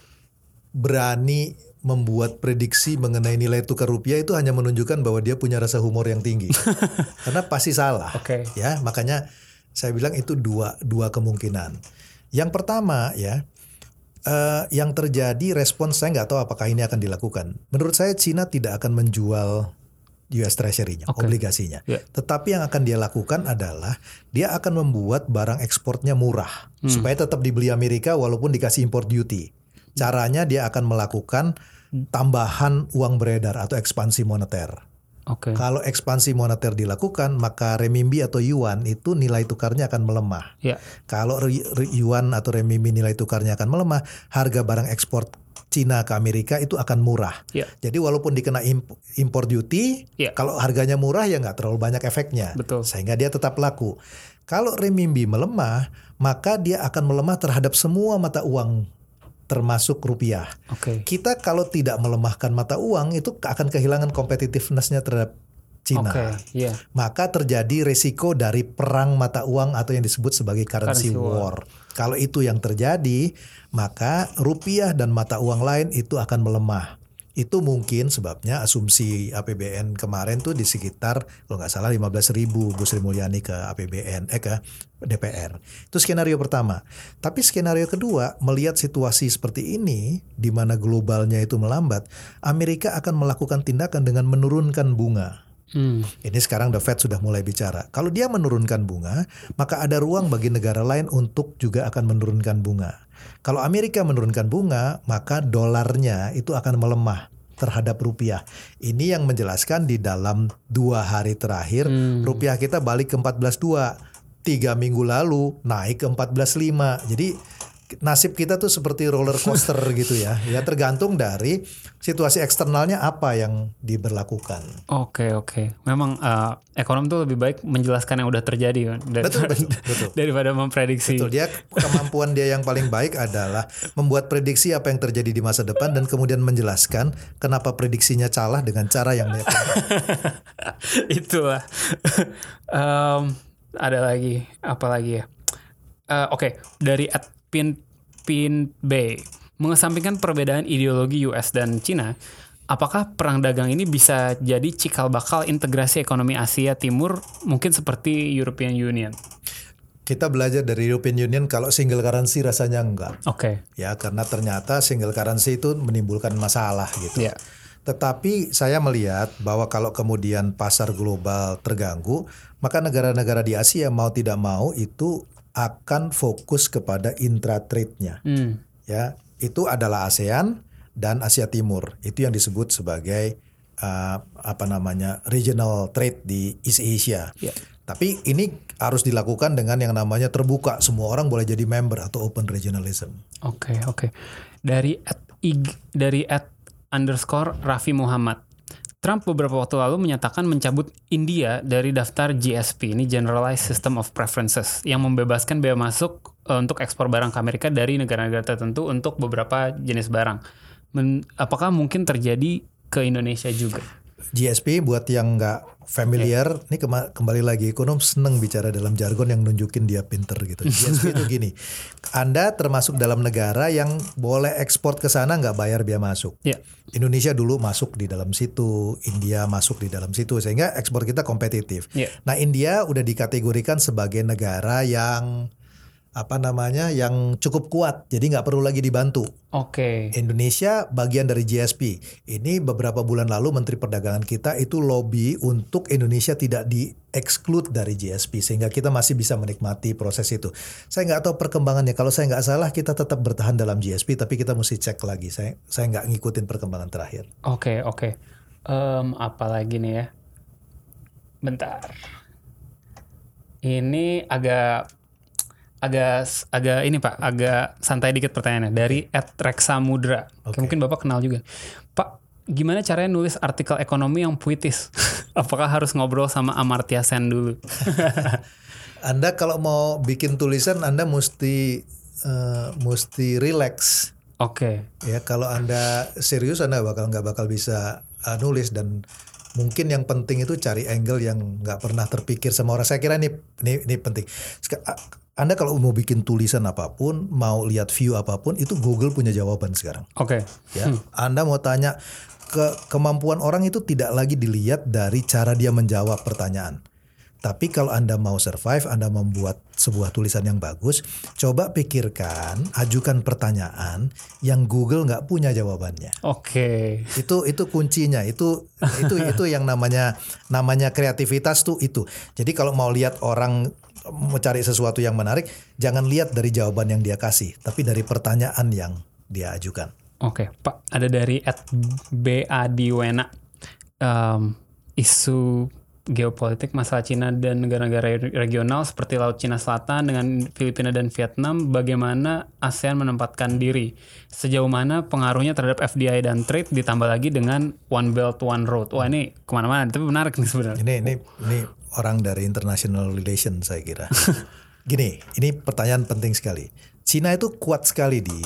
berani membuat prediksi mengenai nilai tukar rupiah itu hanya menunjukkan bahwa dia punya rasa humor yang tinggi. Karena pasti salah. Oke. Ya, makanya saya bilang itu dua dua kemungkinan. Yang pertama ya, eh, yang terjadi respons saya nggak tahu apakah ini akan dilakukan. Menurut saya Cina tidak akan menjual US Treasury-nya, Oke. obligasinya. Ya. Tetapi yang akan dia lakukan adalah dia akan membuat barang ekspornya murah supaya tetap dibeli Amerika walaupun dikasih import duty. Caranya dia akan melakukan tambahan uang beredar atau ekspansi moneter. Oke. Kalau ekspansi moneter dilakukan, maka renminbi atau yuan itu nilai tukarnya akan melemah. Ya. Kalau yuan atau renminbi nilai tukarnya akan melemah, harga barang ekspor Cina ke Amerika itu akan murah. Ya. Jadi walaupun dikena imp- import duty, Ya. kalau harganya murah ya nggak terlalu banyak efeknya. Betul. Sehingga dia tetap laku. Kalau renminbi melemah, maka dia akan melemah terhadap semua mata uang termasuk rupiah. Oke. Kita kalau tidak melemahkan mata uang itu akan kehilangan competitiveness-nya terhadap Cina. Oke. Iya. Maka terjadi resiko dari perang mata uang atau yang disebut sebagai currency, Currency war. war. Kalau itu yang terjadi, maka rupiah dan mata uang lain itu akan melemah. Itu mungkin sebabnya asumsi APBN kemarin tuh di sekitar kalau nggak salah 15 ribu Bu Sri Mulyani ke APBN eh ke DPR. Itu skenario pertama. Tapi skenario kedua melihat situasi seperti ini di mana globalnya itu melambat, Amerika akan melakukan tindakan dengan menurunkan bunga. Hmm. Ini sekarang The Fed sudah mulai bicara. Kalau dia menurunkan bunga, maka ada ruang bagi negara lain untuk juga akan menurunkan bunga. Kalau Amerika menurunkan bunga, maka dolarnya itu akan melemah terhadap rupiah. Ini yang menjelaskan di dalam dua hari terakhir rupiah kita balik ke 14.2. Tiga minggu lalu naik ke 14.5. Jadi nasib kita tuh seperti roller coaster gitu ya. Ya tergantung dari situasi eksternalnya apa yang diberlakukan. Oke oke. Memang eh, ekonom tuh lebih baik menjelaskan yang udah terjadi kan, dar- Betul, betul, betul. daripada memprediksi. Betul, dia kemampuan dia yang paling baik adalah membuat prediksi apa yang terjadi di masa depan dan kemudian menjelaskan kenapa prediksinya salah dengan cara yang. Itulah. Em, ada lagi apa lagi ya? Eh, Oke, dari at pin pin B mengesampingkan perbedaan ideologi US dan Cina, apakah perang dagang ini bisa jadi cikal bakal integrasi ekonomi Asia Timur mungkin seperti European Union? Kita belajar dari European Union kalau single currency rasanya enggak. Oke, Ya, karena ternyata single currency itu menimbulkan masalah gitu. ya, Tetapi saya melihat bahwa kalau kemudian pasar global terganggu, maka negara-negara di Asia mau tidak mau itu akan fokus kepada intra-trade-nya. Hmm, ya itu adalah ASEAN dan Asia Timur itu yang disebut sebagai uh, apa namanya regional trade di East Asia. Ya. Tapi ini harus dilakukan dengan yang namanya terbuka semua orang boleh jadi member atau open regionalism. oke, oke. Dari at ig, dari at underscore Raffi Muhammad. Trump beberapa waktu lalu menyatakan mencabut India dari daftar GSP, ini Generalized System of Preferences, yang membebaskan bea masuk eh, untuk ekspor barang ke Amerika dari negara-negara tertentu untuk beberapa jenis barang. Men- apakah mungkin terjadi ke Indonesia juga? GSP buat yang nggak familiar, ini kema- kembali lagi ekonom seneng bicara dalam jargon yang nunjukin dia pinter gitu. GSP itu gini, Anda termasuk dalam negara yang boleh ekspor ke sana nggak bayar biaya masuk. Ya, Indonesia dulu masuk di dalam situ, India masuk di dalam situ sehingga ekspor kita kompetitif. Iya. Nah, India udah dikategorikan sebagai negara yang apa namanya yang cukup kuat, jadi nggak perlu lagi dibantu. oke. Indonesia bagian dari GSP. Ini beberapa bulan lalu Menteri Perdagangan kita itu lobby untuk Indonesia tidak di exclude dari GSP sehingga kita masih bisa menikmati proses itu. Saya nggak tahu perkembangannya. Kalau saya nggak salah kita tetap bertahan dalam GSP, tapi kita mesti cek lagi. Saya saya nggak ngikutin perkembangan terakhir. Oke, oke. Em, apa lagi nih ya? Bentar. Ini agak agak agak ini Pak, agak santai dikit pertanyaannya dari @reksamudra. Oke. Mungkin Bapak kenal juga. Pak, gimana caranya nulis artikel ekonomi yang puitis? Apakah harus ngobrol sama Amartya Sen dulu? anda kalau mau bikin tulisan Anda mesti uh, mesti relax. Oke. Okay. Ya kalau Anda serius Anda bakal nggak bakal bisa uh, nulis dan mungkin yang penting itu cari angle yang nggak pernah terpikir sama orang. Saya kira ini ini, ini penting. Anda kalau mau bikin tulisan apa pun, mau lihat view apa pun, itu Google punya jawaban sekarang. Oke. Okay. Ya, hmm. Anda mau tanya ke kemampuan orang itu tidak lagi dilihat dari cara dia menjawab pertanyaan. Tapi kalau Anda mau survive, Anda membuat sebuah tulisan yang bagus, coba pikirkan, ajukan pertanyaan yang Google nggak punya jawabannya. Oke. Okay. Itu itu kuncinya. Itu itu itu yang namanya namanya kreativitas tuh itu. Jadi kalau mau lihat orang mencari sesuatu yang menarik, jangan lihat dari jawaban yang dia kasih, tapi dari pertanyaan yang dia ajukan. Oke, okay, Pak. Ada dari @badiwena um, isu geopolitik masalah Cina dan negara-negara regional seperti Laut Cina Selatan dengan Filipina dan Vietnam, bagaimana ASEAN menempatkan diri? Sejauh mana pengaruhnya terhadap FDI dan trade ditambah lagi dengan One Belt One Road? Wah ini ke mana-mana, tapi menarik nih sebenarnya. Ini ini ini orang dari international relation saya kira. Gini, ini pertanyaan penting sekali. Cina itu kuat sekali di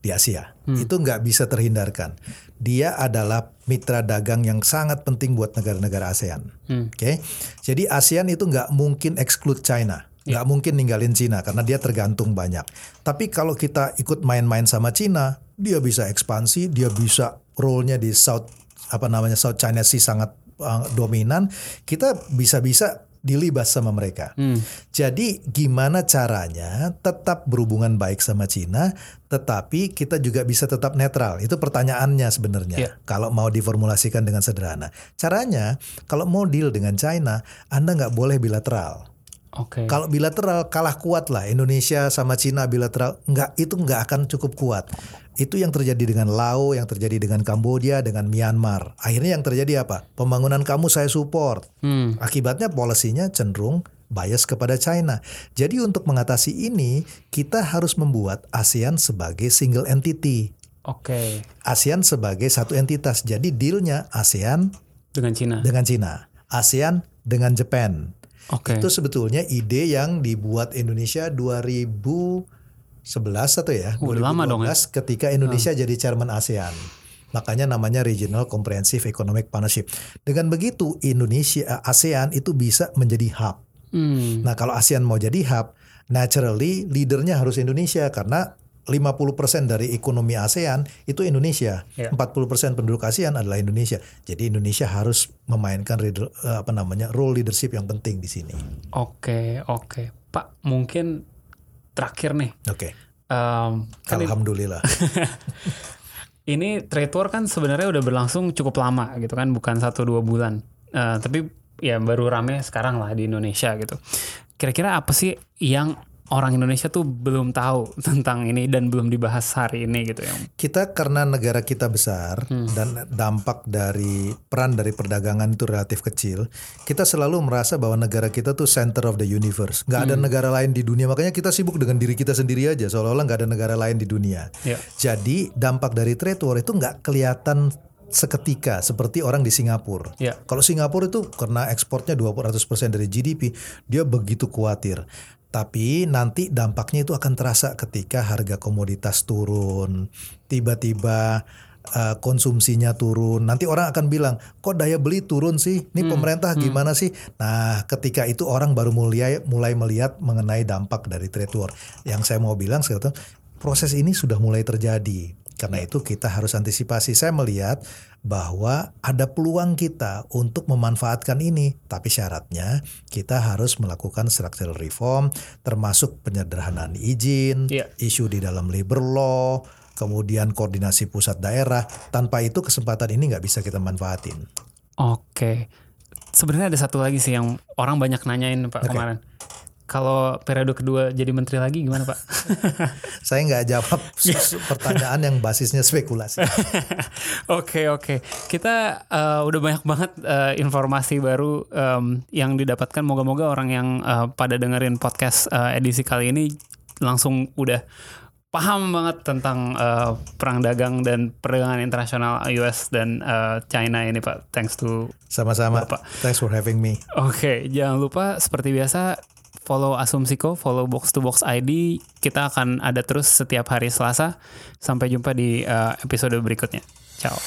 di Asia. Hmm. Itu nggak bisa terhindarkan. Dia adalah mitra dagang yang sangat penting buat negara-negara ASEAN. Hmm. Oke, okay? jadi ASEAN itu nggak mungkin exclude China, ya. nggak yeah. mungkin ninggalin Cina karena dia tergantung banyak. Tapi kalau kita ikut main-main sama Cina, dia bisa ekspansi, dia bisa role-nya di South apa namanya South China Sea sangat uh, dominan. Kita bisa-bisa dilibas sama mereka. Hmm. Jadi gimana caranya tetap berhubungan baik sama Cina, tetapi kita juga bisa tetap netral. Itu pertanyaannya sebenarnya. Yeah. Kalau mau diformulasikan dengan sederhana, caranya kalau mau deal dengan China, Anda nggak boleh bilateral. Okay. Kalau bilateral kalah kuat lah Indonesia sama Cina bilateral nggak itu nggak akan cukup kuat. Itu yang terjadi dengan Laos, yang terjadi dengan Kamboja, dengan Myanmar. Akhirnya yang terjadi apa? Pembangunan kamu saya support. Hmm. Akibatnya polisinya cenderung bias kepada China. Jadi untuk mengatasi ini kita harus membuat ASEAN sebagai single entity. Oke. Okay. ASEAN sebagai satu entitas. Jadi dealnya ASEAN dengan Cina. Dengan Cina. ASEAN dengan Jepang Okay. Itu sebetulnya ide yang dibuat Indonesia 2011 atau ya? Uh, 2012 lama dong ya. ketika Indonesia hmm. jadi chairman ASEAN. Makanya namanya Regional Comprehensive Economic Partnership. Dengan begitu Indonesia ASEAN itu bisa menjadi hub. Hmm. Nah, kalau ASEAN mau jadi hub, naturally leadernya harus Indonesia karena 50% dari ekonomi ASEAN itu Indonesia. Yeah. 40% penduduk ASEAN adalah Indonesia. Jadi Indonesia harus memainkan eh, apa namanya role leadership yang penting di sini. Oke, okay, oke. Okay. Pak, mungkin terakhir nih. Oke. Okay. Um, kan Alhamdulillah. ini trade war kan sebenarnya udah berlangsung cukup lama gitu kan, bukan satu dua bulan. Uh, tapi ya baru rame sekarang lah di Indonesia gitu. Kira-kira apa sih yang orang Indonesia tuh belum tahu tentang ini dan belum dibahas hari ini gitu ya. Kita karena negara kita besar hmm. dan dampak dari peran dari perdagangan itu relatif kecil, kita selalu merasa bahwa negara kita tuh center of the universe. Gak ada hmm. negara lain di dunia, makanya kita sibuk dengan diri kita sendiri aja, seolah-olah gak ada negara lain di dunia. Yeah. Jadi dampak dari trade war itu nggak kelihatan seketika seperti orang di Singapura. Yeah. Kalau Singapura itu karena ekspornya 200% dari GDP, dia begitu khawatir. Tapi nanti dampaknya itu akan terasa ketika harga komoditas turun, tiba-tiba uh, konsumsinya turun. Nanti orang akan bilang, kok daya beli turun sih? Ini hmm, pemerintah hmm. gimana sih? Nah, ketika itu orang baru mulai mulai melihat mengenai dampak dari trade war. Yang saya mau bilang sekarang proses ini sudah mulai terjadi. Karena itu kita harus antisipasi. Saya melihat bahwa ada peluang kita untuk memanfaatkan ini, tapi syaratnya kita harus melakukan structural reform, termasuk penyederhanaan izin, yeah. isu di dalam labor law, kemudian koordinasi pusat daerah. Tanpa itu kesempatan ini nggak bisa kita manfaatin. Oke, sebenarnya ada satu lagi sih yang orang banyak nanyain pak okay. kemarin. Kalau periode kedua jadi menteri lagi gimana Pak? Saya nggak jawab pertanyaan yang basisnya spekulasi. Oke oke, kita uh, udah banyak banget uh, informasi baru um, yang didapatkan. Moga-moga orang yang uh, pada dengerin podcast uh, edisi kali ini langsung udah paham banget tentang uh, perang dagang dan perdagangan internasional US dan uh, China ini Pak. Thanks to sama-sama Pak. Thanks for having me. Oke, okay, jangan lupa seperti biasa follow Asumsiko, follow Box to Box ID. Kita akan ada terus setiap hari Selasa. Sampai jumpa di uh, episode berikutnya. Ciao.